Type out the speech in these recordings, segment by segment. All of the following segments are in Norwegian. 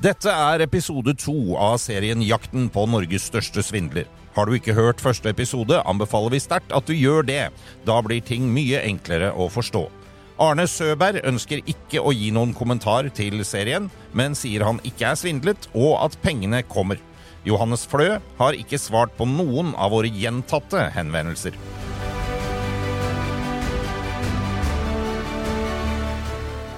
Dette er episode to av serien Jakten på Norges største svindler. Har du ikke hørt første episode, anbefaler vi sterkt at du gjør det. Da blir ting mye enklere å forstå. Arne Søberg ønsker ikke å gi noen kommentar til serien, men sier han ikke er svindlet, og at pengene kommer. Johannes Flø har ikke svart på noen av våre gjentatte henvendelser.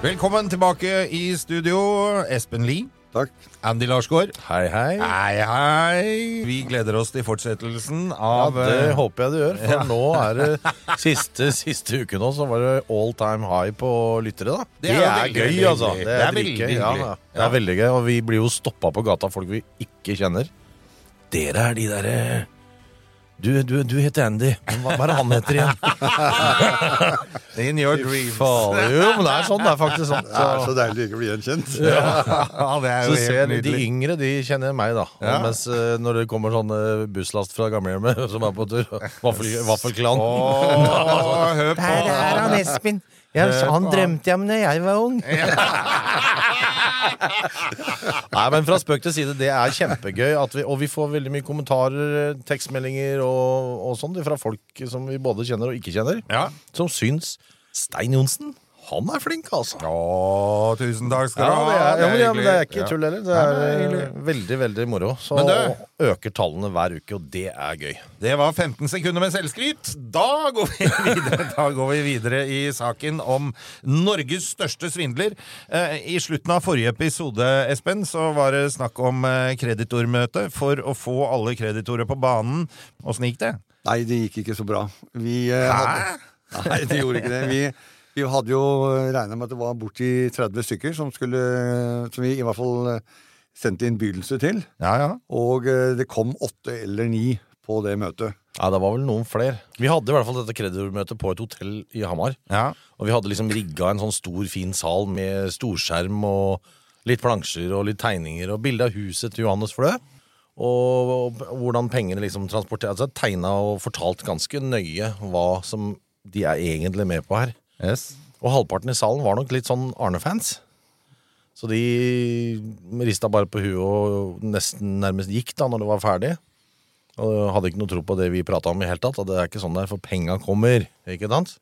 Velkommen tilbake i studio, Espen Lie. Takk. Andy Larsgaard. Hei, hei. Hei, hei. Vi gleder oss til fortsettelsen Ja, av det eh, håper jeg du gjør, for nå er det siste, siste uke nå, så var det all time high på lyttere, da. Det er veldig, gøy, veldig altså. Det er, Det er veldig dritgøy. Ja, hyggelig. ja. Det Ja. er veldig gøy, og vi blir jo stoppa på gata av folk vi ikke kjenner. Dere er de derre du, du, du heter Andy. Hva, hva er det han heter igjen? In your dreams. Faen, jo, men det er sånn. Det er faktisk sånn. Det er Så, så deilig å ikke bli gjenkjent. Ja, det er så jo ser helt de, yngre de kjenner meg, da. Ja. Mens uh, når det kommer sånn busslast fra gamlehjemmet som er på tur, vaffel, Vaffelklan oh, hør på. Der er han Espen. Ja, han drømte jeg om da jeg var ung. Nei, men fra spøk til side, det er kjempegøy. At vi, og vi får veldig mye kommentarer, tekstmeldinger og, og sånn fra folk som vi både kjenner og ikke kjenner, Ja. som syns Stein Johnsen, han er flink, altså. Å, tusen takk skal du ha. det er, ja, men, ja, men det er ikke tull heller. Det Nei, er det er eh, veldig, veldig moro. Så Men du- øker tallene hver uke, og det er gøy. Det var 15 sekunder med selvskryt. Da går vi videre, da går vi videre i saken om Norges største svindler. Eh, I slutten av forrige episode, Espen, så var det snakk om eh, kreditormøte for å få alle kreditorer på banen. Åssen gikk det? Nei, det gikk ikke så bra. Vi Hæ? hadde, Nei, det gjorde ikke det. Vi, vi hadde jo regna med at det var borti 30 stykker som skulle Som vi i hvert fall eh, sendte innbydelse til. Ja, ja. Og eh, det kom åtte eller ni på det møtet. Ja, det var vel noen flere. Vi hadde i hvert fall dette kreditormøtet på et hotell i Hamar. ja. Og vi hadde liksom rigga en sånn stor, fin sal med storskjerm og litt plansjer og litt tegninger og bilde av huset til Johannes Flø. Og, og hvordan pengene liksom transporteres. Altså tegna og fortalt ganske nøye hva som de er egentlig med på her. Yes. Og halvparten i salen var nok litt sånn Arne-fans. Så de rista bare på huet og nesten nærmest gikk da når det var ferdig. Og hadde ikke noe tro på det vi prata om i hele tatt. Og det er ikke sånn det er, for penga kommer. Ikke sant?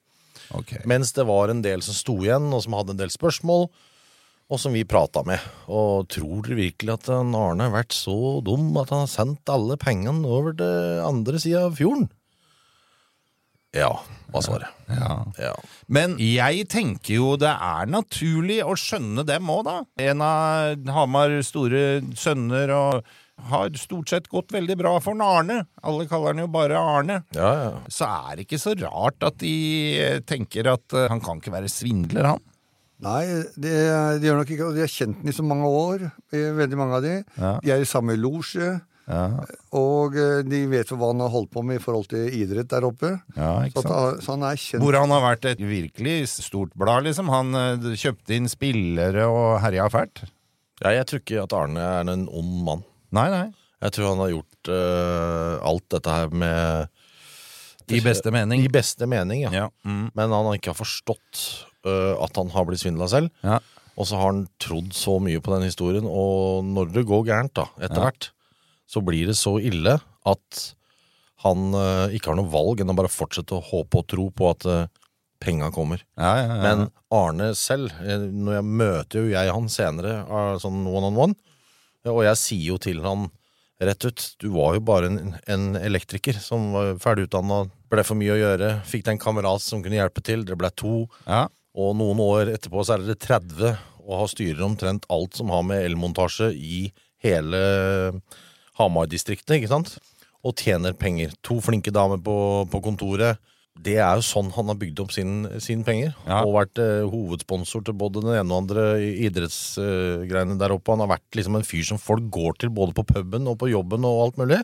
Okay. Mens det var en del som sto igjen, og som hadde en del spørsmål, og som vi prata med. Og tror dere virkelig at Arne har vært så dum at han har sendt alle pengene over til andre sida av fjorden? Ja, var svaret. Ja. Ja. Men jeg tenker jo det er naturlig å skjønne dem òg, da. En av Hamar store sønner og har stort sett gått veldig bra for en Arne. Alle kaller han jo bare Arne. Ja, ja. Så er det ikke så rart at de tenker at eh, han kan ikke være svindler, han. Nei, det, de gjør nok ikke og De har kjent den i så mange år, veldig mange av de. Ja. De er i samme losje. Og eh, de vet jo hva han har holdt på med i forhold til idrett der oppe. Ja, Så, ikke at, sant? så han er kjent. Hvor han har vært et virkelig stort blad, liksom. Han eh, kjøpte inn spillere og herja fælt. ja, jeg tror ikke at Arne er en ond mann. Nei, nei. Jeg tror han har gjort uh, alt dette her med I beste mening. I beste mening, ja. Ja. Mm. Men han har ikke forstått uh, at han har blitt svindla selv. Ja. Og så har han trodd så mye på den historien, og når det går gærent, da, etter Ja. hvert, så blir det så ille at han øh, ikke har noe valg enn å bare fortsette å håpe og tro på at øh, penga kommer. Ja, ja, ja. Men Arne selv, eh, når jeg møter jo jeg han senere, eh, sånn one on one, og jeg sier jo til han rett ut, du var jo bare en, en elektriker som var ferdig utdanna, ble for mye å gjøre, fikk deg en kamerat som kunne hjelpe til, dere ble to, ja. og noen år etterpå så er dere 30 og har styrer omtrent alt som har med elmontasje i hele Hamar-distriktet, ikke sant? Og tjener penger. To flinke damer på, på kontoret. Det er jo sånn han har bygd opp sine sin penger. Ja. Og vært eh, hovedsponsor til både den ene og andre idrettsgreiene der oppe. Han har vært liksom en fyr som folk går til både på puben og på jobben og alt mulig.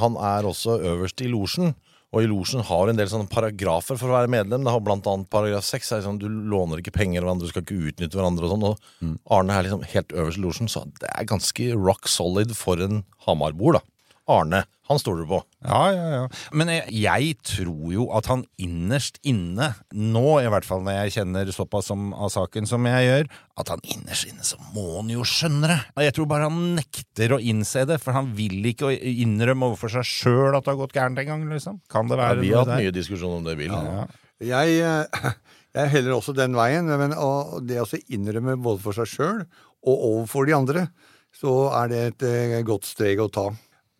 Han er også øverst i losjen. Og i losjen har en del sånne paragrafer for å være medlem. Det har blant annet paragraf 6. Er sånn, du låner ikke penger av hverandre, du skal ikke utnytte hverandre og sånn. Og Arne er liksom helt øverst i losjen, så det er ganske rock solid for en Hamar-bor, da. Arne, han stoler du på. Ja, ja, ja. Men jeg, jeg tror jo at han innerst inne, nå i hvert fall når jeg kjenner såpass om, av saken som jeg gjør, at han innerst inne så må han jo skjønne det. Jeg tror bare han nekter å innse det, for han vil ikke å innrømme overfor seg sjøl at det har gått gærent en gang, liksom. Kan det Ja, være vi har hatt mye diskusjon om det, Bill. Ja. Jeg, eh, jeg heller også den veien, men å, det å innrømme både for seg sjøl og overfor de andre, så er det et eh, godt steg å ta.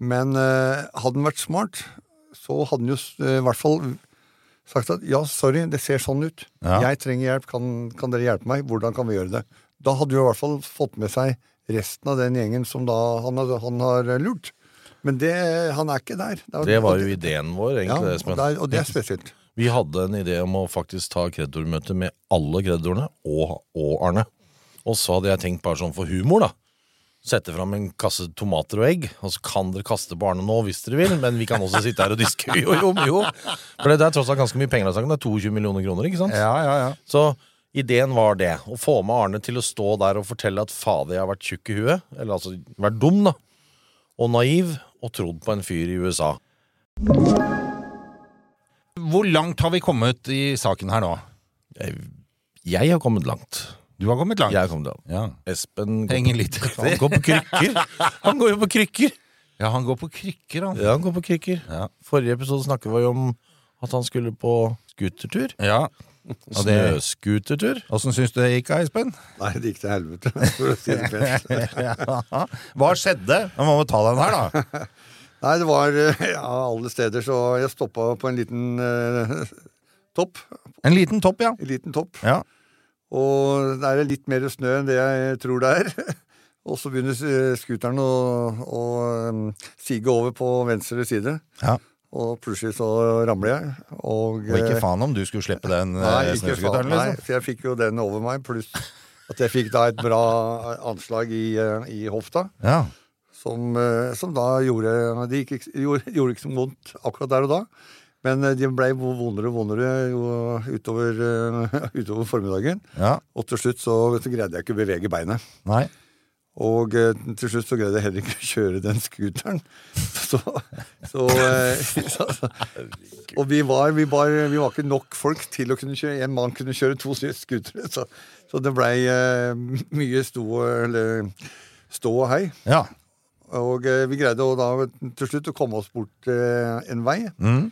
Men eh, hadde han vært smart, så hadde han jo eh, i hvert fall sagt at ja, sorry, det ser sånn ut. Ja. Jeg trenger hjelp, kan, kan dere hjelpe meg? Hvordan kan vi gjøre det? Da hadde jo i hvert fall fått med seg resten av den gjengen som da han, han har lurt. Men det, han er ikke der. Det var jo ideen vår, ja, egentlig. og, Espen. det er, og det er spesielt. Vi hadde en idé om å faktisk ta kreditormøte med alle kreditorene, og, og Arne. Og så hadde jeg tenkt bare sånn for humor, da. Sette fram en kasse tomater og egg, og så kan dere kaste på Arne nå hvis dere vil, men vi kan også sitte her og diske. Jo, jo, jo. For det er tross alt ganske mye penger. Det er 22 millioner kroner, ikke sant? Ja, ja, ja. Så ideen var det. Å få med Arne til å stå der og fortelle at fader, jeg har vært tjukk i huet. Eller altså vært dum, da. Og naiv. Og trodd på en fyr i USA. Hvor langt har vi kommet i saken her nå? Jeg, jeg har kommet langt. Du har kommet langt. Jeg har kommet langt. Ja. Espen går Henger på, litt han går på krykker. Han går jo på krykker. Ja, han går på krykker, han. Ja, han går på krykker. Ja. Forrige episode snakket vi om at han skulle på skutertur. Ja. Snøscootertur. Åssen syns du det gikk, Espen? Nei, det gikk til helvete, for å si det pent. ja. Hva skjedde? Nå må vi ta den her, da. Nei, det var eh, ja, alle steder, så jeg stoppa på en liten eh, topp. En liten topp, ja. En liten topp. Ja. Og det er litt mer snø enn det jeg tror det er. Og så begynner eh, scooteren å, å um, sige over på venstre side. ja. Og plutselig så ramler jeg. Og, Og ikke eh, faen om du skulle slippe den snøscooteren? eh, snøscooteren, Nei, liksom. for jeg fikk jo den over meg, pluss at jeg fikk da et bra anslag i, i hofta. Ja. Som, som da gjorde Det gjorde, gjorde ikke så vondt akkurat der og da. Men eh, de ble vondere og vondere utover, eh, utover formiddagen. ja. Og til slutt så, så greide jeg ikke å bevege beinet. Nei. Og eh, til slutt så greide jeg heller ikke å kjøre den scooteren. Så, så, så Og vi var, vi, var, vi var ikke nok folk til å kunne kjøre En mann kunne kjøre to scootere. Så, så det blei mye stå, eller, stå og hei. Ja. Og vi greide da til slutt å komme oss bort en vei. Mm.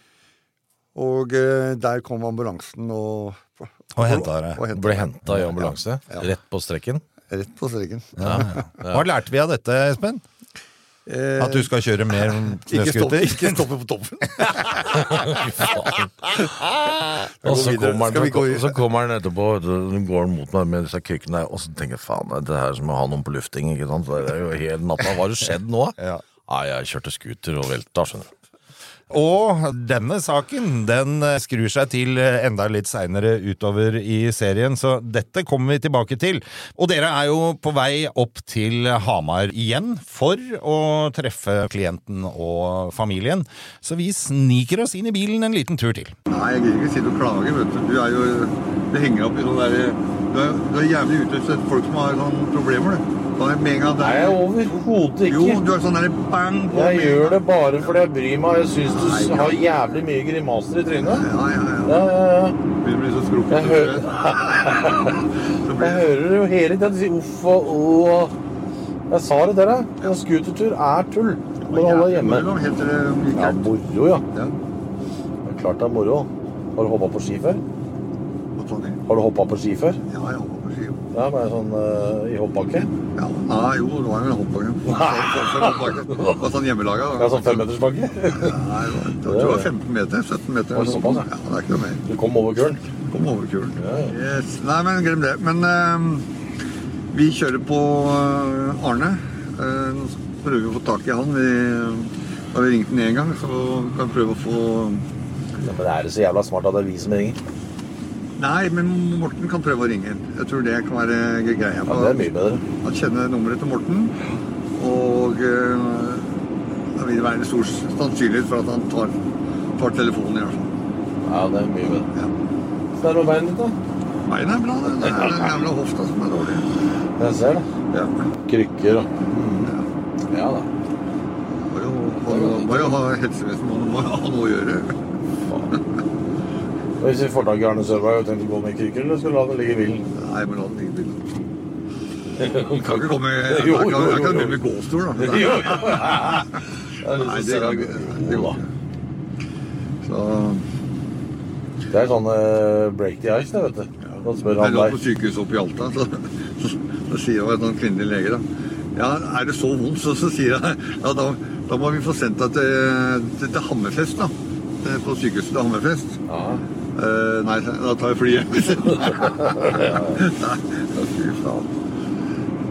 Og eh, der kom ambulansen og Og hentet dere. Ble henta i ambulanse. Ja. Rett på strekken. Rett på streken. Ja, ja. Hva lærte vi av dette, Espen? Eh, At du skal kjøre mer snøscooter? ikke stoppe på toppen. Og så kommer, han, gå så kommer han etterpå, så går han mot meg med disse krykkene og så tenker jeg faen, det er som å ha noen på lufting. ikke sant? Det er jo hele natta. Hva har skjedd nå? Ja. Nei, jeg kjørte scooter og velta, skjønner du. Og denne saken den eh, skrur seg til eh, enda litt seinere utover i serien, så dette kommer vi tilbake til. Og dere er jo på vei opp til Hamar igjen for å treffe klienten og familien. Så vi sniker oss inn i bilen en liten tur til. Nei, jeg gidder ikke si noe klager, vet du. Du er jo Du henger opp i sånn derre du, du er jævlig ute etter folk som har sånne problemer, du. Sånn med en Nei, der ikke. Jo, du er sånn der bang på Jeg med- gjør det bare fordi jeg bryr meg. Jeg syns du har jævlig mye grimaser i trynet. Ja, ja, ja. Ja, ja, ja. Begynner å bli så skrukkete. Jeg hører- Jeg hører jo hele tiden si uff og åh. Jeg sa det til deg. En scootertur er tull. Må holde deg hjemme. Moro, heter det Ja, moro, ja. Ja. Det er klart det er moro. Har du hoppa på ski før? Og. Har du hoppa på ski før? Ja, jeg hoppa på ski. Ja, bare sånn uh, i hoppbakke? Ja. ah, jo, det var jo en hoppbakke. Hva var sånn hjemmelaga. Ja, sånn femmetersbakke? Nei, jeg tror det var 15 meter. 17 meter. Var det såpass, ja? ja? Det er ikke noe mer. Du kom over kulen? Kom over kulen. Ja, ja. Yes. Nei, men glem det. Men uh, vi kjører på eh, Arne. Nå prøver vi å få tak i han. Vi, har vi ringt den én gang, så kan vi prøve å få ja, Men er det så jævla smart at det er vi som ringer? Nei, men Morten kan prøve å ringe inn. Jeg tror det kan være greia. Ja, det er mye bedre. Han kjenner nummeret til Morten, og uh, da vil det være stor sannsynlighet for at han tar, tar telefonen i hvert fall. Ja, det er mye bedre. Ja. Så er det beinet ditt, da. Beina er bra. Det er den jævla hofta som er dårlig. Jeg ser det. Ja. Krykker og Ja da. Bare å, ha helsevesenet, må må ha noe å gjøre. Hvis vi får tak i Arne Sørberg og tenker å gå med krykker, eller skal du la den ligge i bilen? Nei, men la den ligge i bilen. Kan ikke komme Jeg Jo, kan, jeg kan gå jo. med gåstol, da. Jo, jo. Er Nei, det kan deg- går ikke. Så Det er sånn eh, break the ice, det, vet du. Da spør Jeg han lå på sykehuset oppe i Alta, så, så, så sier jo en kvinnelig lege da Ja, er det så vondt? Så, så sier jeg ja, da, da må vi få sendt deg til, til, til Hammerfest, da. På sykehuset til Hammerfest. Ja. Eh, nei, da tar jeg flyet. Nei, fy faen.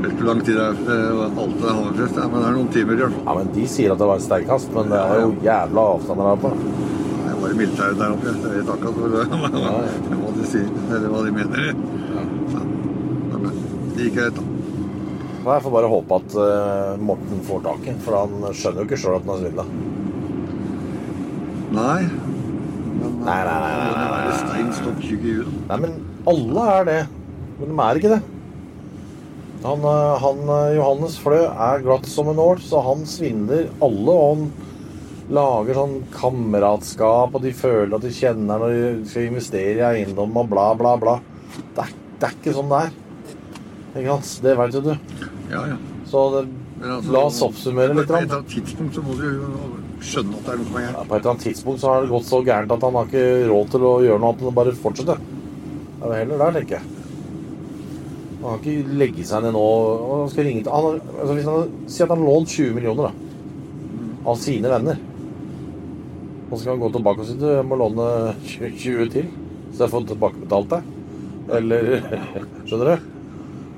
Vet hvor lang tid det er fra Alta til Hammerfest, ja, men det er noen timer i hvert fall. ja, men De sier at det var en sterk hast, men det er jo jævla avstander her oppe. Jeg var i militæret der oppe, jeg vet akkurat hva, hva, hva de sier, eller hva de mener. Ja. Men eh, det gikk greit, da. Nei, Jeg får bare håpe at eh, Morten får tak i for han skjønner jo ikke sjøl at han har svindla. Nei. Nei, nei, nei, nei, nei, er stein stopp tjukk i huet. Nei, men alle er det. Men de er ikke det. Han, eh, han eh, Johannes Flø er glatt som en ål, så han svindler alle. Og han lager sånn kameratskap, og de føler at de kjenner når de skal investere i eiendom og bla, bla, bla. Det er, det er ikke sånn det er. Ikke sant? Det vet jo du. Ja, ja. Så det, altså, la oss oppsummere litt. På et tidspunkt så må du jo skjønne at det er noe som er Ja, på et eller annet tidspunkt så har det gått så gærent at han har ikke råd til å gjøre noe annet enn å bare fortsette. Det er heller der, tenker jeg. Han kan ikke legge seg ned nå han skal ringe til han, altså Hvis han sier at han har lånt 20 millioner da, av sine venner Og så skal han gå tilbake og si du, må låne 20 20 til, så jeg får tilbakebetalt deg. Eller Skjønner du?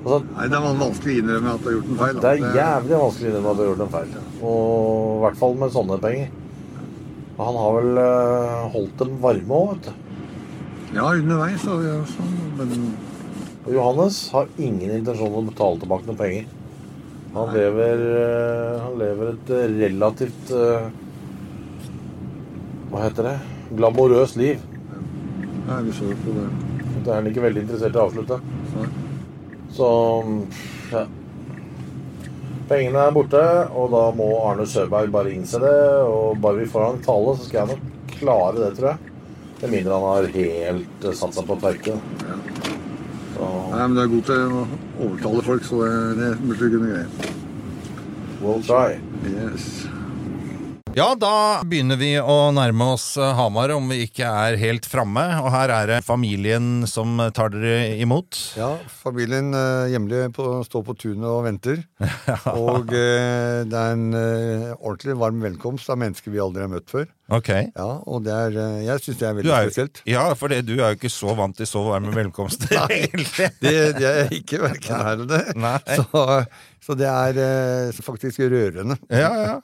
Altså, Nei, det er vanskelig å innrømme at du har gjort en feil. det er jævlig vanskelig å innrømme at du har gjort en feil. Og i hvert fall med sånne penger. Han har vel uh, holdt dem varme òg, vet du. Ja, underveis. Så, ja, sånn, men Johannes har ingen intensjon om å betale tilbake noen penger. Han lever, uh, han lever et eh, relativt uh, Hva heter det? Glamorøst liv. nei, vi så jo på det. Det er han ikke veldig interessert i å avslutte. Så, Så ja. Pengene er borte, og da må Arne Søberg bare innse det. Og bare vi får han tale, så skal jeg nok klare det, tror jeg. Med mindre han har helt uh, satt seg på tverket. Så Nei, men du er god til å overtale folk, så det, det burde du kunne greie. we'll try. Yes. Ja, da begynner vi å nærme oss eh, Hamar, om vi ikke er helt framme. Og her er det familien som tar dere imot. Ja, familien eh, hjemlig på, står på tunet og venter. Og eh, det er en eh, ordentlig varm velkomst av mennesker vi aldri har møtt før. Ok. Ja, og det er, eh, jeg syns det er Du veldig er, spesielt. ja, for det, du er jo ikke så vant til så varme velkomster, egentlig. Det, det er ikke verken her eller det. Nei. Så, så det er eh, faktisk rørende. Ja, ja.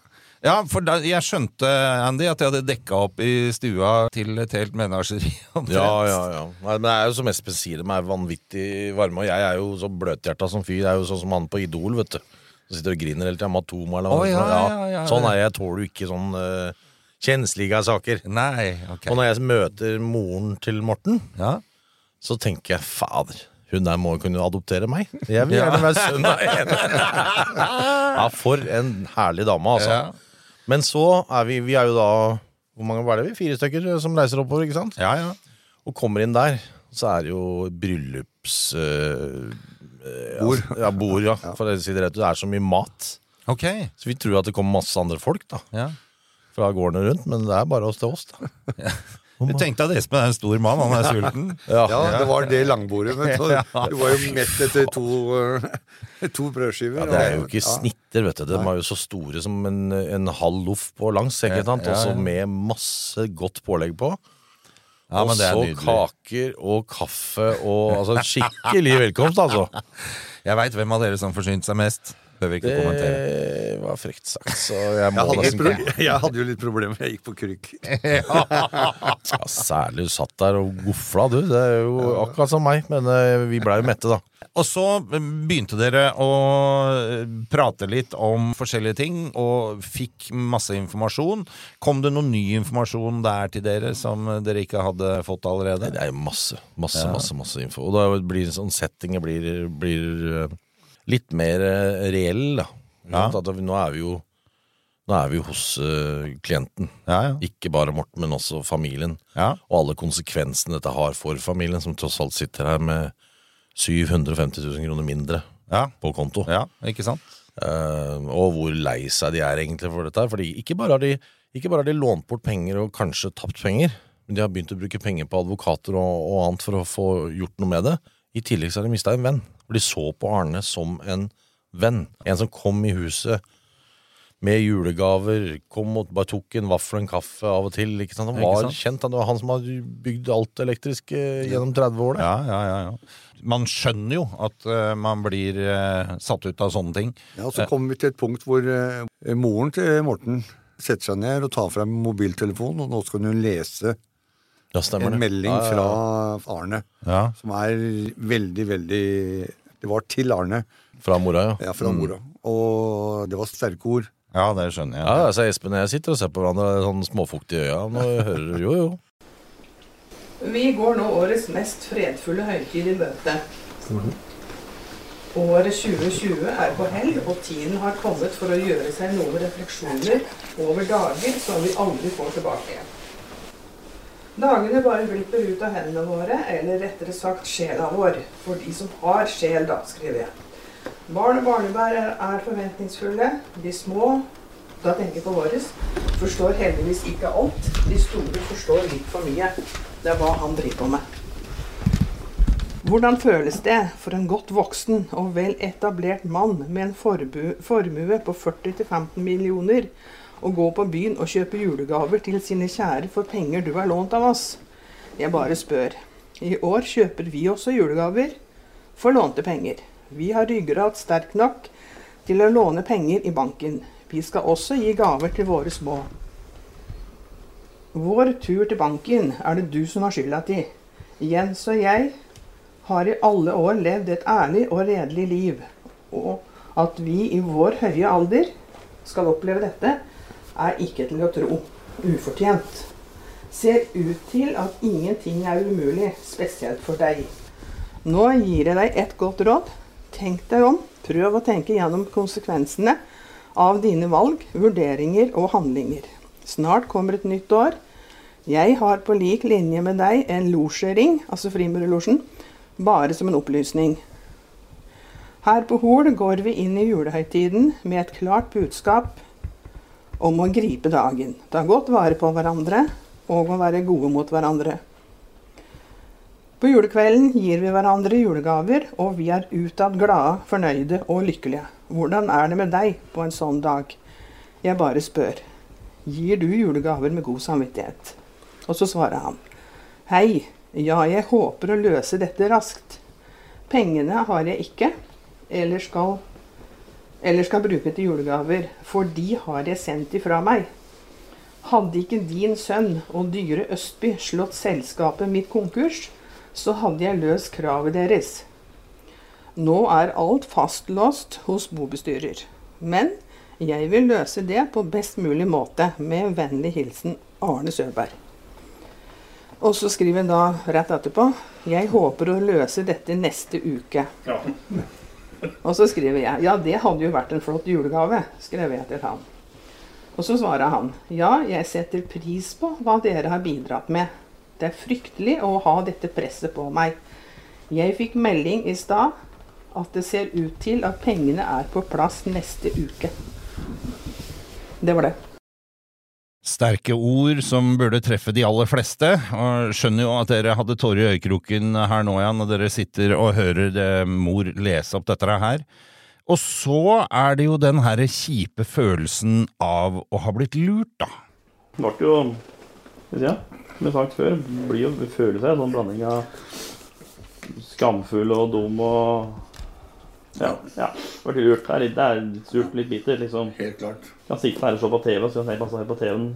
Ja, for da, jeg skjønte, Andy, at jeg hadde dekka opp i stua til et helt menasjeri. Ja, ja, ja. Nei, men det er jo som Espen sier, de er vanvittig varme. Og jeg er jo så bløthjerta som fyr. Jeg er jo sånn som han på Idol, vet du. Som sitter og griner hele tida. Matoma eller noe. Oh, ja, ja, ja, Sånn er jeg. Jeg tåler jo ikke sånn uh, kjenslige saker. Nei, ok. Og når jeg møter moren til Morten, Ja. så tenker jeg fader. Hun der må kunne adoptere meg. Jeg vil gjerne være sønn av henne. Ja, for en herlig dame, altså. Ja. Men så er vi Vi er jo da Hvor mange var det vi? Fire stykker som reiser oppover, ikke sant? ja, ja. Og kommer inn der, så er det jo bryllups... øh, Bord. altså, Ja, bord, ja. For å si det rett ut. Det er så mye mat. Ok. Så vi tror at det kommer masse andre folk da Ja. fra gårdene rundt, men det er bare oss til oss. da Du tenkte at Espen er en stor mann, han er sulten. Ja, det var det langbordet, men så, du var jo mett etter to, eh, to brødskiver. Ja, det er jo ikke ja. snitter, vet du. De er jo så store som en, en halv loff på langs, ikke sant? Også med masse godt pålegg på. Ja, men og det er så kaker og kaffe og altså skikkelig velkomst, altså. Jeg veit hvem av dere som forsynte seg mest. Behøver ikke kommentere. Det var frekt sagt, så jeg Jeg må hadde, nesten pro jeg hadde jo litt problemer, jeg gikk på krykk. ja, Særlig du satt der og gofla, du. Det er jo akkurat som meg, men eh, vi blei jo mette, da. Og så eh, begynte dere å eh, prate litt om forskjellige ting, og fikk masse informasjon. Kom det noe ny informasjon der til dere som dere ikke hadde fått allerede? Det er jo masse, masse, masse masse info. Og da blir sånn setting blir, blir litt mer eh, reell, da. Ja. At nå er vi jo nå er vi jo hos uh, klienten. Ja, ja. Ikke bare Morten, men også familien. ja. Og alle konsekvensene dette har for familien, som tross alt sitter her med 750 000 kroner mindre Ja, på konto. ja ikke sant? Uh, og hvor lei seg de er egentlig for dette. Fordi ikke bare har de, ikke bare har de lånt bort penger og kanskje tapt penger, men de har begynt å bruke penger på advokater og, og annet for å få gjort noe med det. I tillegg så har de mista en venn. For de så på Arne som en venn. En som kom i huset med julegaver, kom og bare tok en vaffel og en kaffe av og til. Ikke sant? Han Ikke var sant? kjent. Han var han som hadde bygd alt elektrisk eh, gjennom 30 år. Ja, ja, ja, ja. Man skjønner jo at uh, man blir uh, satt ut av sånne ting. Ja, og Så kommer vi til et punkt hvor uh, moren til Morten setter seg ned og tar frem mobiltelefonen, og nå skal hun lese Ja, stemmer en melding fra Arne, Ja. som er veldig, veldig Det var til Arne, Fra mora, ja. ja, fra mora. Og det var sterke ord. ja, det skjønner jeg. Ja, altså Espen og jeg sitter og ser på hverandre sånn småfuktige i øya. Nå hører jo, jo. Vi går nå årets mest fredfulle høytid i møte. Året 2020 er på hell, og tiden har kommet for å gjøre seg noen refleksjoner over dager som vi aldri får tilbake. Dagene bare glipper ut av hendene våre, eller rettere sagt sjela vår. For de som har sjel, da, skriver jeg. Barn og barnebær er, forventningsfulle. De små, da tenker jeg på våres, forstår heldigvis ikke alt. De store forstår litt for mye. Det er hva han driver på med. Hvordan føles det for en godt voksen og vel etablert mann med en formue på 40-15 millioner å gå på byen og kjøpe julegaver til sine kjære for penger du har lånt av oss? Jeg bare spør. I år kjøper vi også julegaver for lånte penger. Vi har ryggrad sterk nok til å låne penger i banken. Vi skal også gi gaver til våre små. Vår tur til banken er det du som har skylda til. Jens og jeg har i alle år levd et ærlig og redelig liv. Og at vi i vår høye alder skal oppleve dette, er ikke til å tro. Ufortjent. Ser ut til at ingenting er umulig, spesielt for deg. Nå gir jeg deg et godt råd. Tenk deg om. Prøv å tenke gjennom konsekvensene av dine valg, vurderinger og handlinger. Snart kommer et nytt år. Jeg har på lik linje med deg en losjering, altså Frimurlosjen, bare som en opplysning. Her på Hol går vi inn i julehøytiden med et klart budskap om å gripe dagen. Ta godt vare på hverandre og å være gode mot hverandre. På julekvelden gir vi hverandre julegaver, og vi er utad glade, fornøyde og lykkelige. Hvordan er det med deg på en sånn dag? Jeg bare spør. Gir du julegaver med god samvittighet? Og så svarer han. Hei, ja, jeg håper å løse dette raskt. Pengene har jeg ikke, eller skal, eller skal bruke til julegaver, for de har jeg sendt ifra meg. Hadde ikke din sønn og dyre Østby slått selskapet mitt konkurs, så hadde jeg løst kravet deres. Nå er alt fastlåst hos bobestyrer, men jeg vil løse det på best mulig måte, med vennlig hilsen Arne Søberg. Og så skriver han da rett etterpå Jeg håper å løse dette neste uke. Og så skriver jeg Ja, det hadde jo vært en flott julegave, skrev jeg til han. Og så svarer han Ja, jeg setter pris på hva dere har bidratt med. Det er fryktelig å ha dette presset på meg. Jeg fikk melding i stad at det ser ut til at pengene er på plass neste uke. Det var det. Sterke ord som burde treffe de aller fleste, og skjønner jo at dere hadde tårer i øyekroken her nå, Jan, når dere sitter og hører mor lese opp dette her. Og så er det jo den her kjipe følelsen av å ha blitt lurt, da. Det ble jo ja, Som jeg sagt før, blir jo føler seg en sånn blanding av skamfull og dum og Ja. ja. Det var lurt. Det er litt, det er surt, litt bitter, liksom. Helt klart. Kan sitte her og se på TV, så kan jeg passe se på TV-en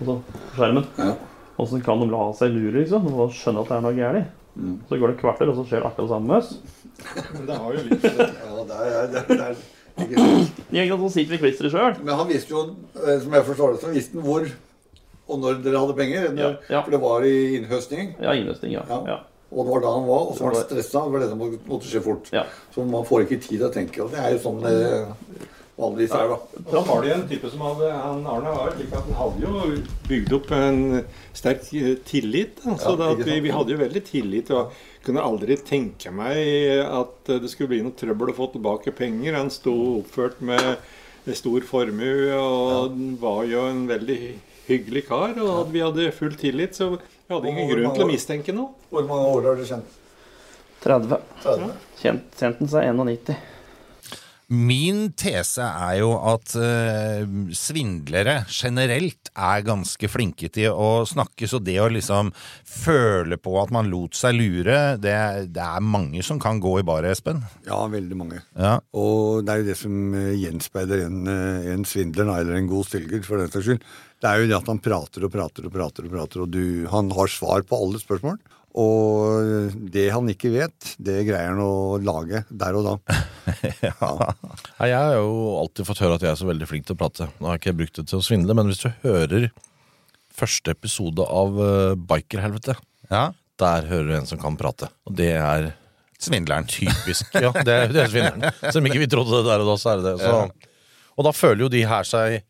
på skjermen. Ja. Og så kan de la seg lure, liksom, og skjønne at det er noe gærent. Så går det et kvarter, og så skjer det akkurat det samme med oss. Men det har jo litt Ja, det er, det er, det er ikke sant. Ikke sant, Så sitter vi i klisteret sjøl. Men han visste jo, eh, som jeg forstår det, så visste han hvor og når dere hadde penger. Når, Ja, ja. For det var i innhøstning. Ja, innhøsting, ja. Ja. Ja. Og det var da han var, og så var han stressa. Det var det som måtte skje fort. Ja. Så man får ikke tid til å tenke. Og det er jo sånn det vanligvis er, da. Da var det en type som hadde han Arne var slik at han hadde jo bygd opp en sterk eh, tillit. Da. Så Ja, da ikke at vi, vi hadde jo veldig tillit. og kunne aldri tenke meg at det skulle bli noe trøbbel å få tilbake penger. Han sto oppført med stor formue og var jo en veldig hyggelig kar. Og at vi hadde full tillit, så vi hadde ingen grunn til å mistenke noe. Hvor mange år har du kjent? 30. 30? Kjent, kjent den seg 91. Min tese er jo at uh, svindlere generelt er ganske flinke til å snakke, så det å liksom føle på at man lot seg lure, det, det er mange som kan gå i bar, Espen. Ja, veldig mange. Ja. Og det er jo det som gjenspeider gjenspeiler en, eh, en svindler, eller en god stilger, for den saks skyld. Det er jo det at han prater og prater og prater, og prater, og du, han har svar på alle spørsmål. Og det han ikke vet, det greier han å lage der og da. ja. jeg har jo alltid fått høre at jeg er så veldig flink til å prate. Nå har jeg ikke brukt det til å svindle, men hvis du hører første episode av uh, Bikerhelvete, ja. der hører du en som kan prate. Og det er Svindleren. typisk. Ja, det er, det er svindleren. Selv om ikke vi trodde det der og da, så er det det. Så. Og da føler jo de her seg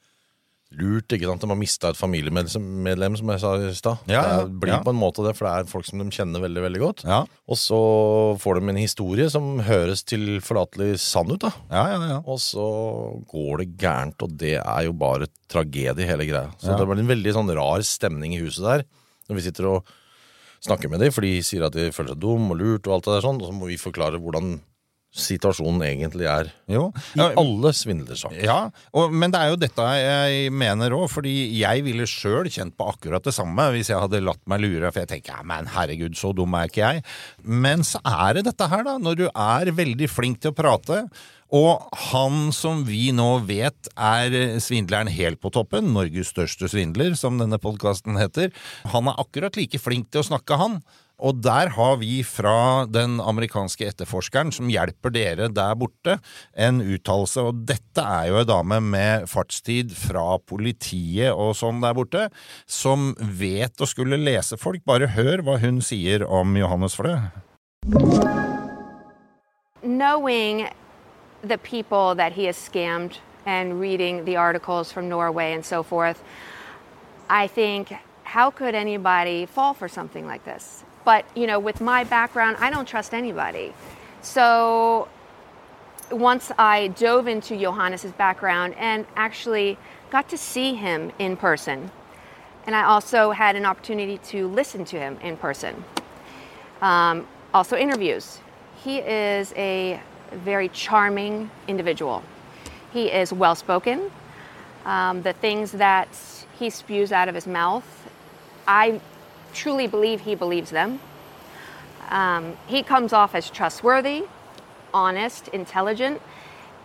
lurt, ikke sant. De har mista et familiemedlem, som jeg sa i stad. Ja, ja, Det blir ja. på en måte det, for det er folk som de kjenner veldig, veldig godt. Ja. Og så får de en historie som høres tilforlatelig sann ut, da. Ja, ja, ja. Og så går det gærent, og det er jo bare tragedie, hele greia. Så det blir en veldig sånn rar stemning i huset der. Når vi sitter og snakker med dem, for de sier at de føler seg dum og lurt, og alt det der sånn, og så må vi forklare hvordan situasjonen egentlig er. Jo. I alle svindlersaker. Ja, og, men det er jo dette jeg mener òg, fordi jeg ville sjøl kjent på akkurat det samme hvis jeg hadde latt meg lure, for jeg tenker ja, men herregud, så dum er ikke jeg. Men så er det dette her, da, når du er veldig flink til å prate. Og han som vi nå vet er svindleren helt på toppen, Norges største svindler, som denne podkasten heter, han er akkurat like flink til å snakke, han. Og der har vi fra den amerikanske etterforskeren som hjelper dere der borte, en uttalelse. Og dette er jo ei dame med fartstid fra politiet og sånn der borte, som vet å skulle lese folk. Bare hør hva hun sier om Johannes Flø. knowing the people that he has scammed and reading the articles from Norway and so forth, I think, how could anybody fall for something like this? But, you know, with my background, I don't trust anybody. So once I dove into Johannes's background and actually got to see him in person, and I also had an opportunity to listen to him in person um, also interviews. He is a very charming individual. He is well spoken. Um, the things that he spews out of his mouth, I truly believe he believes them. Um, he comes off as trustworthy, honest, intelligent.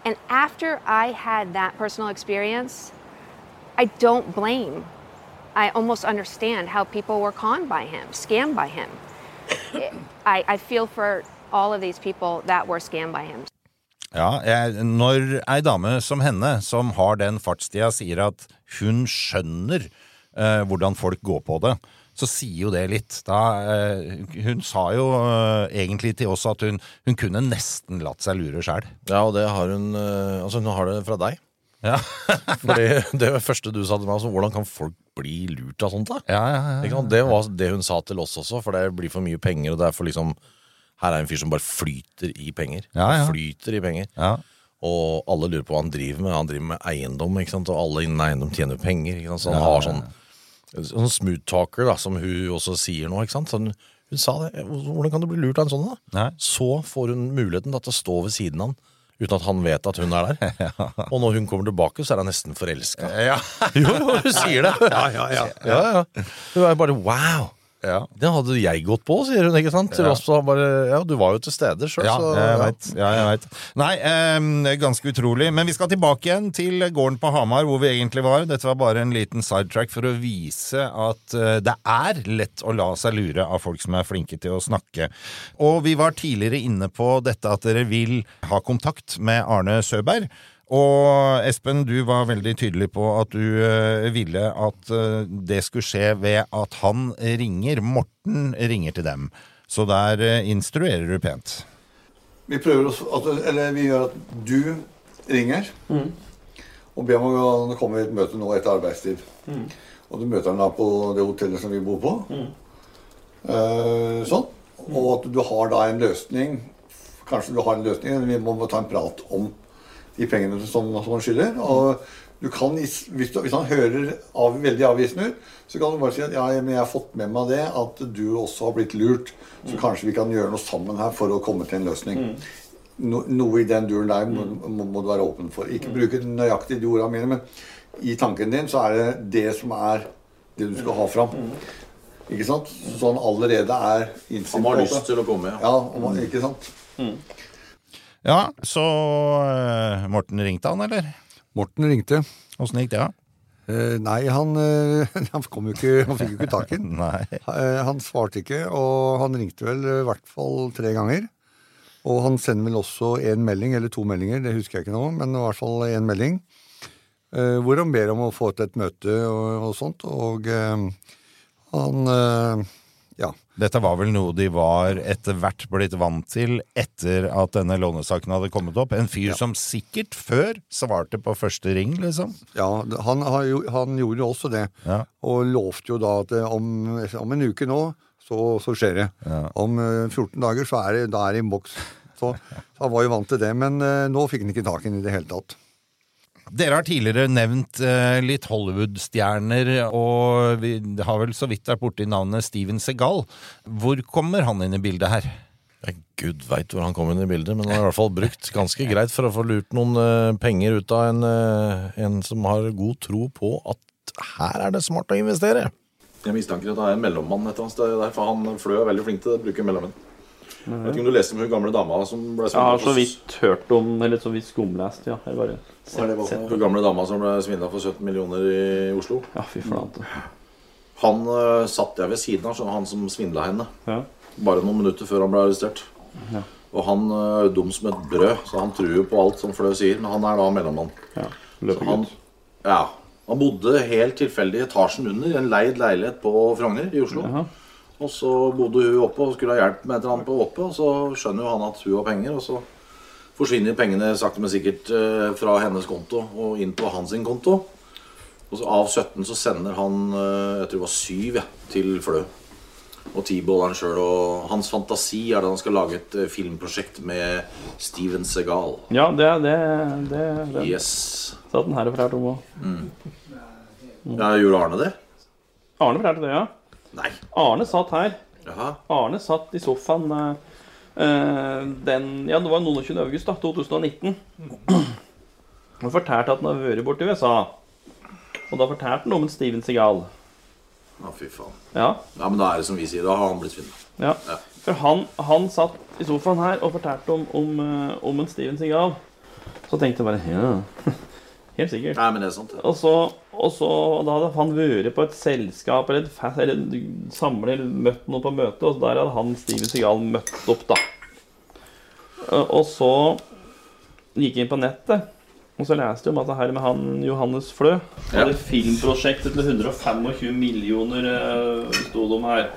And after I had that personal experience, I don't blame. I almost understand how people were conned by him, scammed by him. I, I feel for all of these people that were scammed by him. Ja, jeg, når ei dame som henne, som har den fartstida, sier at hun skjønner eh, hvordan folk går på det, så sier jo det litt. Da, eh, hun sa jo eh, egentlig til oss at hun, hun kunne nesten latt seg lure sjæl. Ja, og det har hun eh, Altså, hun har det fra deg. Ja. Fordi det første du sa til meg, altså, hvordan kan folk bli lurt av sånt, da? Ja, ja, ja? Det var det hun sa til oss også, for det blir for mye penger, og det er for liksom Her er en fyr som bare flyter i penger. Flyter i penger. ja. Og alle lurer på hva han driver med. Han driver med eiendom, ikke sant? og alle innen eiendom tjener penger. Ikke sant? Så han Ja, har sånn, sånn smooth talker, da, som hun også sier nå. Ikke sant? Sånn, hun sa det. Hvordan kan du bli lurt av en sånn, da? Nei. Så får hun muligheten da, til å stå ved siden av han. Uten at han vet at hun er der. Og når hun kommer tilbake, så er han nesten forelska. Ja. Jo, hun sier det. Ja, ja, ja. Ja, ja. Hun er bare wow. Ja. Den hadde jeg gått på, sier hun. ikke sant? Ja. bare, ja, Du var jo til stede sjøl, Ja, så jeg vet, ja, jeg vet. Nei, eh, ganske utrolig. Men vi skal tilbake igjen til gården på Hamar, hvor vi egentlig var. Dette var bare en liten sidetrack for å vise at eh, det er lett å la seg lure av folk som er flinke til å snakke. Og vi var tidligere inne på dette at dere vil ha kontakt med Arne Søberg. Og Espen, du var veldig tydelig på at du eh, ville at eh, det skulle skje ved at han ringer. Morten ringer til dem. Så der eh, instruerer du pent. Vi prøver å, at, eller vi gjør at du ringer og ber om å komme i et møte nå etter arbeidstid. Og du møter han da på det hotellet som vi bor på. Eh, sånn. Og at du har da en løsning Kanskje du har en løsning, men vi må ta en prat om de pengene som, som han skylder. Og du kan, hvis, du, hvis han hører av, veldig avvisende ut, så kan du bare si at ja, men jeg har fått med meg det, at du også har blitt lurt. Så kanskje vi kan gjøre noe sammen her for å komme til en løsning. No, noe i den duren der må, må, må du være åpen for. Ikke bruke nøyaktig de ordene mine, men i tanken din så er det det som er det du skal ha fram. Ikke sant? Så han allerede er innstilt Han har lyst til å komme, ja. Ja, man- ikke sant? Ja, så uh, Morten ringte han, eller? Morten ringte. Åssen gikk det, da? Uh, nei, han, uh, han kom jo ikke Han fikk jo ikke tak i den. Han svarte ikke, og han ringte vel i hvert fall tre ganger. Og han sender vel også en melding, eller to meldinger, det husker jeg ikke nå, men i hvert fall en melding. hvor han ber om å få til et møte og, og sånt. Og han Ja. Dette var vel noe de var etter hvert blitt vant til etter at denne lånesaken hadde kommet opp. En fyr som sikkert før svarte på første ring, liksom. Ja, han, han gjorde jo også det. Ja. Og lovte jo da at eh, om, om en uke nå, så, så skjer det. Ja. Om eh, 14 dager, så er det, da er det i boks. Så, så han var jo vant til det. Men eh, nå fikk han ikke tak i den i det hele tatt. Dere har tidligere nevnt eh, litt Hollywood-stjerner, og vi har vel så vidt vært borti navnet Steven Segal. Hvor kommer han inn i bildet her? Ja, Gud veit hvor han kom inn i bildet, men han har i hvert fall brukt ganske greit for å få lurt noen uh, penger ut av en, uh, en som har god tro på at her er det smart å investere. Jeg mistenker at det er en mellommann et eller annet sted der, for han Flø er veldig flink til å bruke mellommenn. Jeg vet ikke om du leste om hun gamle dama som ble Jeg har svindla så vidt hørt om Eller så vidt skumlest, ja. Jeg bare sett, sett. Hun gamle dama som ble svindla for 17 millioner i Oslo. Ja, fy flate. Han uh, satt jeg ved siden av, han som svindla henne. Ja. Bare noen minutter før han ble arrestert. Ja. Og han eh, er jo dum som et brød, så han tror jo på alt som Flø sier. Men han er da mellommann. ja. Han, ja, han bodde helt tilfeldig i etasjen under i en leid leilighet på Frogner i Oslo. Jaha. Og så bodde hun oppe og skulle ha hjelp med et eller annet på oppe, og så skjønner jo han at hun har penger, og så forsvinner pengene sakte, men sikkert eh, fra hennes konto og inn på hans konto. Og så av 17 så sender han eh, jeg tror det var 7 ja, til Flø. Og T-baller han sjøl. Og hans fantasi er at han skal lage et eh, filmprosjekt med Steven Segal. Ja, det det, det, det. Yes. Satt den her og fortalte om òg. Ja, Gjorde Arne det? Arne fortalte det, ja. Arne satt her. Aha. Arne satt i sofaen eh, eh, den Ja, det var 29. august da, 2019. Han fortalte at han har vært borti USA. Og da fortalte han om en Steven Segal. Å, fy faen. Ja, Ja, men da er det som vi sier. Da har han blitt svindla. ja. Ja. For han, han satt i sofaen her og fortalte om, om, eh, om en Steven Segal. Så tenkte jeg bare Ja, helt sikkert. Nei, men det er sant. det. Og så, og så da hadde han vært på et selskap eller, et eller samler, møtt noen på møte, og der hadde han Steven Segal møtt opp, da. Eh, Og så gikk jeg inn på nettet, og så leste jeg om at det her med han Johannes Flø hadde Ja. filmprosjektet til 125 millioner, eh, sto det om her.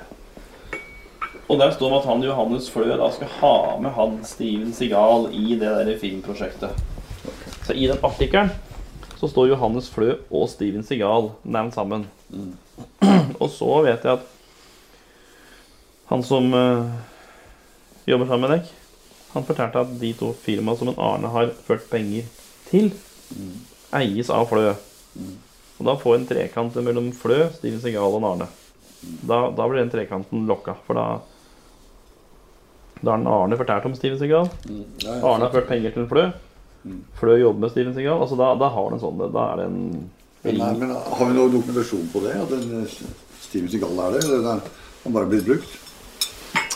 Og der står det at han Johannes Flø da skal ha med han Steven Segal i det der filmprosjektet. Så i den artikkelen så står Johannes Flø og Steven Segal nevnt sammen. Og så vet jeg at han som uh, jobber sammen med deg, han fortalte at de to firmaene som en Arne har ført penger til, eies av Flø. Og da får en trekant mellom Flø, Steven Segal og en Arne. Da, da blir den trekanten lokka, for da da har Arne fortalt om Steven Segal. Arne har ført penger til Flø. Flø jobber med Steven Segal. Altså da, da har du en sånn Da er det en Men, nei, men Har vi noen dokumentasjon på det? At den, eh, Steven Seagal er det? Eller den er han bare blitt brukt.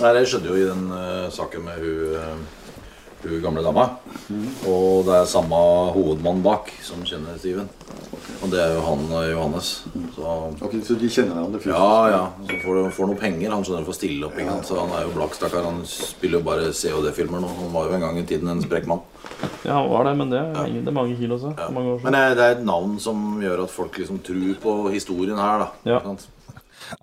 Nei, Det skjedde jo i den uh, saken med hun, eh, hun gamle dama. Og det er samme hovedmann bak som kjenner Steven. Og det er jo han eh, Johannes. Så Ok, Så de kjenner hverandre fysisk? ja, ja. Så får du får noe penger. Han skjønner å få stille opp. Ikke? Så han er jo blakk, stakkar. Han spiller jo bare COD-filmer nå. Han var jo en gang i tiden en sprek mann. Ja, han var det, men det er, ja. det er mange kilo også. Ja. mange år Men det, er et navn som gjør at folk liksom tror på historien her, da. Ja.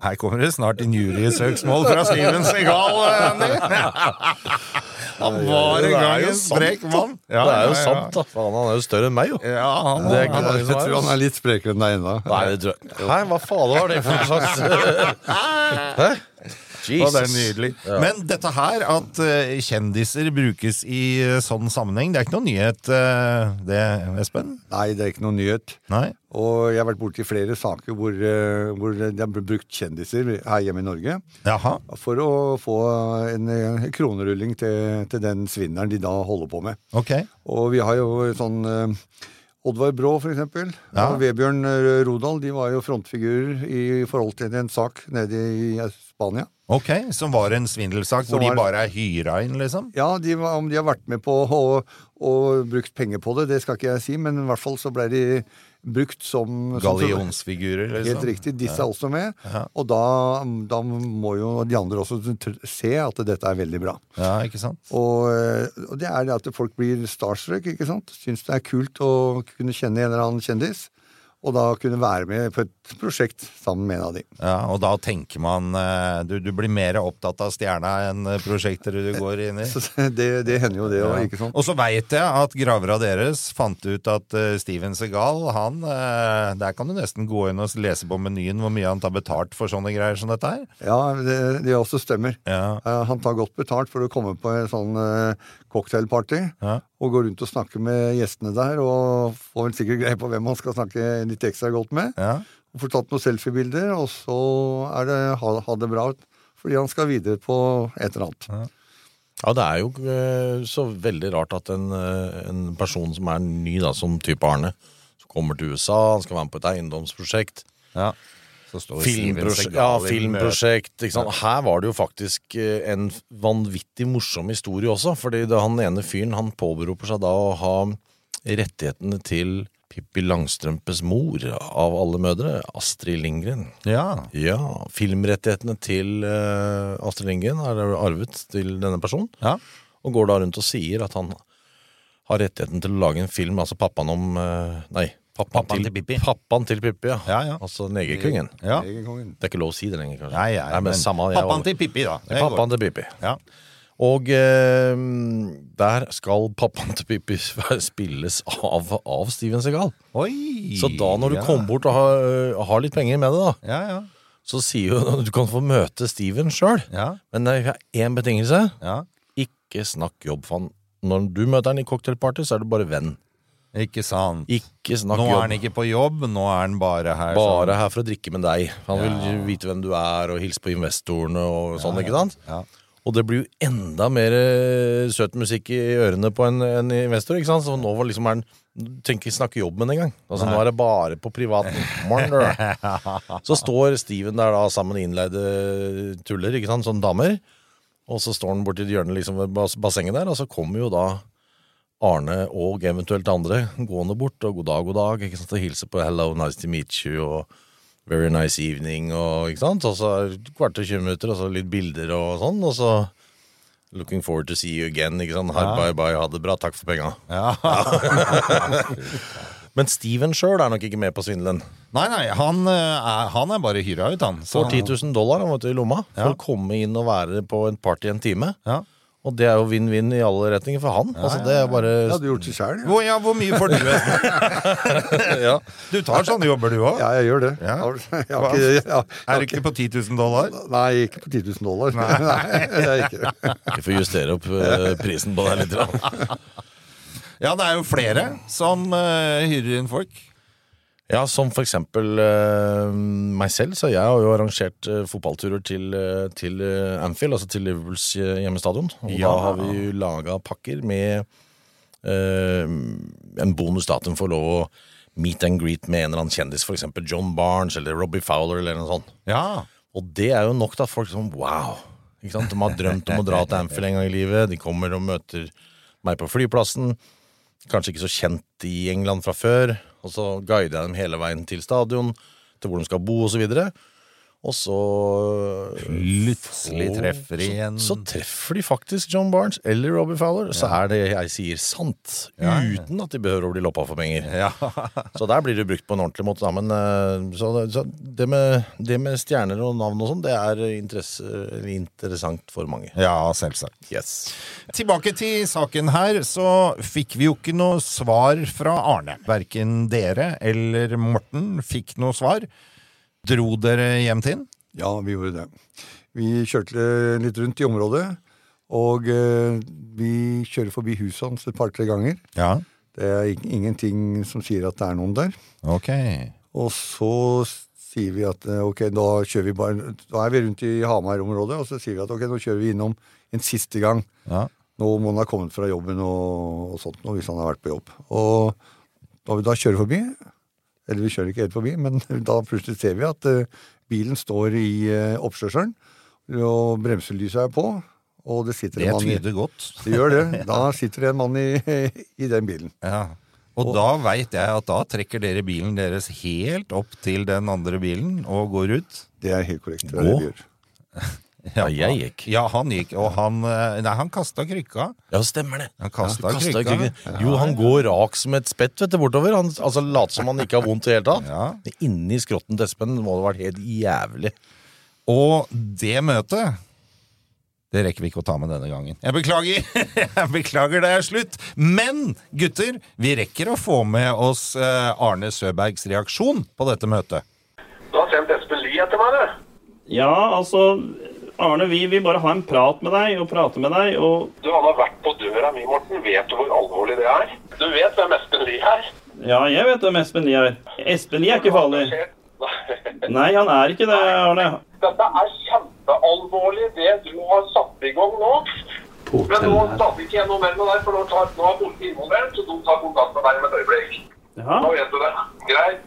Her kommer det snart inn jurysøksmål fra Steven Segal, Andy. Han var en gang en sprek mann. Ja, det er jo sant, da. Faen, han er jo større enn meg, jo. Ja, han Det er ikke mange Jeg tror han er litt sprekere enn deg ennå. Nei, jeg hva faen var det for noe slags Hæ? Og det er nydelig. Men dette her, at eh, kjendiser brukes i eh, sånn sammenheng, det er ikke noe nyhet, eh, det, Espen? Nei, det er ikke noen nyhet. Nei? Og jeg har vært borti flere saker hvor, hvor de har brukt kjendiser her hjemme i Norge Jaha. for å få en, kronerulling til, til den svindelen de da holder på med. Okay. Og vi har jo sånn Oddvar Brå, for eksempel, Ja. og Vebjørn eh, Rodal de var jo frontfigurer i forhold til en sak nede i eh, Spania. Ok, Som var en svindelsak Som hvor de bare er hyra inn, liksom? Ja, de, om de har vært med på å, og brukt penger på det, det skal ikke jeg si, men i hvert fall så ble de brukt som Gallionsfigurer, liksom? Helt riktig. Disse er også med. Ja. Og da, da må jo de andre også se at dette er veldig bra. Ja, ikke sant? Og, eh, og det er det at folk blir starstruck, ikke sant. Syns det er kult å kunne kjenne en eller annen kjendis. Og da kunne være med på et prosjekt sammen med en av de. Ja, Og da tenker man eh, Du, du blir mer opptatt av stjerna enn prosjekter du går inn i? Det, det hender jo det òg, ikke sant. Og så veit jeg at gravera deres fant ut at eh, Steven Segal, han eh, Der kan du nesten gå inn og lese på menyen hvor mye han tar betalt for sånne greier som dette her. Ja, det, det også stemmer. Ja. Han tar godt betalt for å komme på en sånn cocktailparty Ja. og gå rundt og snakke med gjestene der, og får vel sikkert greie på hvem han skal snakke litt ekstra godt med. Ja. Og får tatt noen selfiebilder, og så er det ha, ha det bra, fordi han skal videre på et eller annet. Ja, det er jo eh, så veldig rart at en, eh, en person som er ny, da, som type Arne, som kommer til USA, han skal være med på et eiendomsprosjekt ja. Så står Steven Filmprosjekt, ja, filmprosjekt ikke sant? Her var det jo faktisk eh, en vanvittig morsom historie også. Fordi det, han ene fyren han påberoper seg da å ha rettighetene til Pippi Langstrømpes mor av alle mødre, Astrid Lindgren. Ja. Ja, Filmrettighetene til uh, Astrid Lindgren er arvet til denne personen. Ja. Og går da rundt og sier at han har rettigheten til å lage en film, altså pappaen om uh, Nei, pappaen, Pappaen til, til Pippi. Pappaen til Pippi, ja. Ja, ja. Altså Negerkongen. ja. Det er ikke lov å si det lenger, kanskje. Nei, nei, men, men samme, jeg- pappaen til Pippi, da. Pappaen til Pippi. Ja. Og eh, der skal pappaen til Pippi spilles av, av Steven Segal. Oi! Så da når du ja. kommer bort og har, har litt penger med det, da, Ja, ja. så sier jo du kan få møte Steven sjøl. Ja, Men det er én betingelse. ja. Ikke snakk jobb, for han. Når du møter han i cocktailparty, så er du bare venn. Ikke sant. Ikke Nå er jobb. han ikke på jobb, nå er han bare her. Bare sånn. her for å drikke med deg. Han vil vite hvem du er, og hilse på investorene og sånn, ikke sant? Ja. Og det blir jo enda mer eh, søt musikk i ørene på en, en investor, ikke sant? Så nå var liksom er den trenger ikke snakke jobb med den engang. Altså, nå er det bare på privaten. Så står Steven der da sammen med innleide tuller, ikke sant, sånne damer. Og så står han borti hjørnet liksom ved bas- bassenget der, og så kommer jo da Arne og eventuelt andre gående bort og god dag, god dag, ikke sant, og hilser på 'hello, nice to meet you' og 'very nice evening' og ikke sant, og så kvart og 20 minutter, og så litt bilder og sånn, og så 'looking forward to see you again', ikke sant, Ja. bye bye, ha det bra, takk for penga. Ja. Men Steven sjøl er nok ikke med på svindelen. Nei, nei, han eh, er, han er bare hyra ut, han. Får 10 000 dollar han vet i lomma for Ja. å komme inn og være på en party en time. Ja. Og det er jo vinn-vinn i alle retninger for han. altså, det er bare Det hadde du gjort det sjøl. Ja. Hvor, ja, hvor mye får du? Ja. Du tar sånne jobber, du òg? ja, jeg gjør det. Ja. Jeg har- ikke, jeg har- jeg Er du ikke på 10 000 dollar? Nei, ikke på 10 000 dollar. Nei, det er ikke det. Vi får justere opp eh, prisen på deg litt. Ja, det er jo flere som eh, hyrer inn folk. Ja, som for eksempel uh, meg selv, så jeg har jo arrangert uh, fotballturer til, uh, til Anfield, altså til Liverpools hjemmestadion. Og Ja. da har vi jo laga pakker med en bonusdatum for lov å meet and greet med en eller annen kjendis, for eksempel John Barnes eller Robbie Fowler eller noe sånt. Ja. Og det er jo nok til at folk sånn wow. Ikke sant? De har drømt om å dra til Anfield en gang i livet. De kommer og møter meg på flyplassen. Kanskje ikke så kjent i England fra før. Og så guider jeg dem hele veien til stadion, til hvor de skal bo osv. Og så Plutselig treffer de en så, så treffer de faktisk John Barnes eller Robbie Fowler. Så er det jeg sier sant. Uten at de behøver å bli loppa for penger. Ja. Så der blir det brukt på en ordentlig måte. Da. Men eh, så, så det, med, det med stjerner og navn og sånn, det er interessant for mange. ja, selvsagt. Yes. Tilbake til saken her, så fikk vi jo ikke noe svar fra Arne. Verken dere eller Morten fikk noe svar. Dro dere hjem til den? Ja, vi gjorde det. Vi kjørte litt rundt i området, og eh, vi kjører forbi huset hans et par-tre ganger. Ja. Det er ingenting som sier at det er noen der. Ok. Og så sier vi at eh, ok, da kjører vi bare Da er vi rundt i Hamar-området, og så sier vi at ok, nå kjører vi innom en siste gang. Ja. Nå må han ha kommet fra jobben og, og sånt, nå, hvis han har vært på jobb. Og da vi da kjører forbi, eller vi kjører ikke helt forbi, men da plutselig ser vi at eh, bilen står i uh, oppkjørselen, og bremselyset er på, og det sitter Det en mann i tyder godt. Det gjør det. Da sitter det en mann i, i den bilen. Ja. Og da veit jeg at da trekker dere bilen deres helt opp til den andre bilen og går ut. Det er helt korrekt. Det er det vi gjør. Ja, jeg gikk. Ja, han gikk, og han eh, Nei, han kasta krykka. Ja, stemmer det. Han kasta Kastet krykka. krykka. Jo, han går rak som et spett vet du, bortover. Han altså, later som han ikke har vondt i det hele tatt. Ja. Men Inni skrotten til Espen må det ha vært helt jævlig. Og det møtet det rekker vi ikke å ta med denne gangen. Jeg beklager, jeg beklager det er slutt. Men gutter, vi rekker å få med oss eh, Arne Søbergs reaksjon på dette møtet. Du har sendt Espen Lie etter meg, du. Ja, altså Arne, vi vil bare ha en prat med deg og prate med deg. og... Du, Han har vært på døra mi, Morten. Vet du hvor alvorlig det er? Du vet hvem Espen Lie er? Ja, jeg vet hvem Espen Lie er. Espen Lie er ikke farlig. Nei, han er ikke det, Arne. Dette er kjempealvorlig, det du har satt i gang nå. Men nå snakker ikke jeg noe mer med deg, for nå, tar, nå er politiet involvert, så de tar kontakt med deg om et øyeblikk. Ja. Nå vet du det. Greit.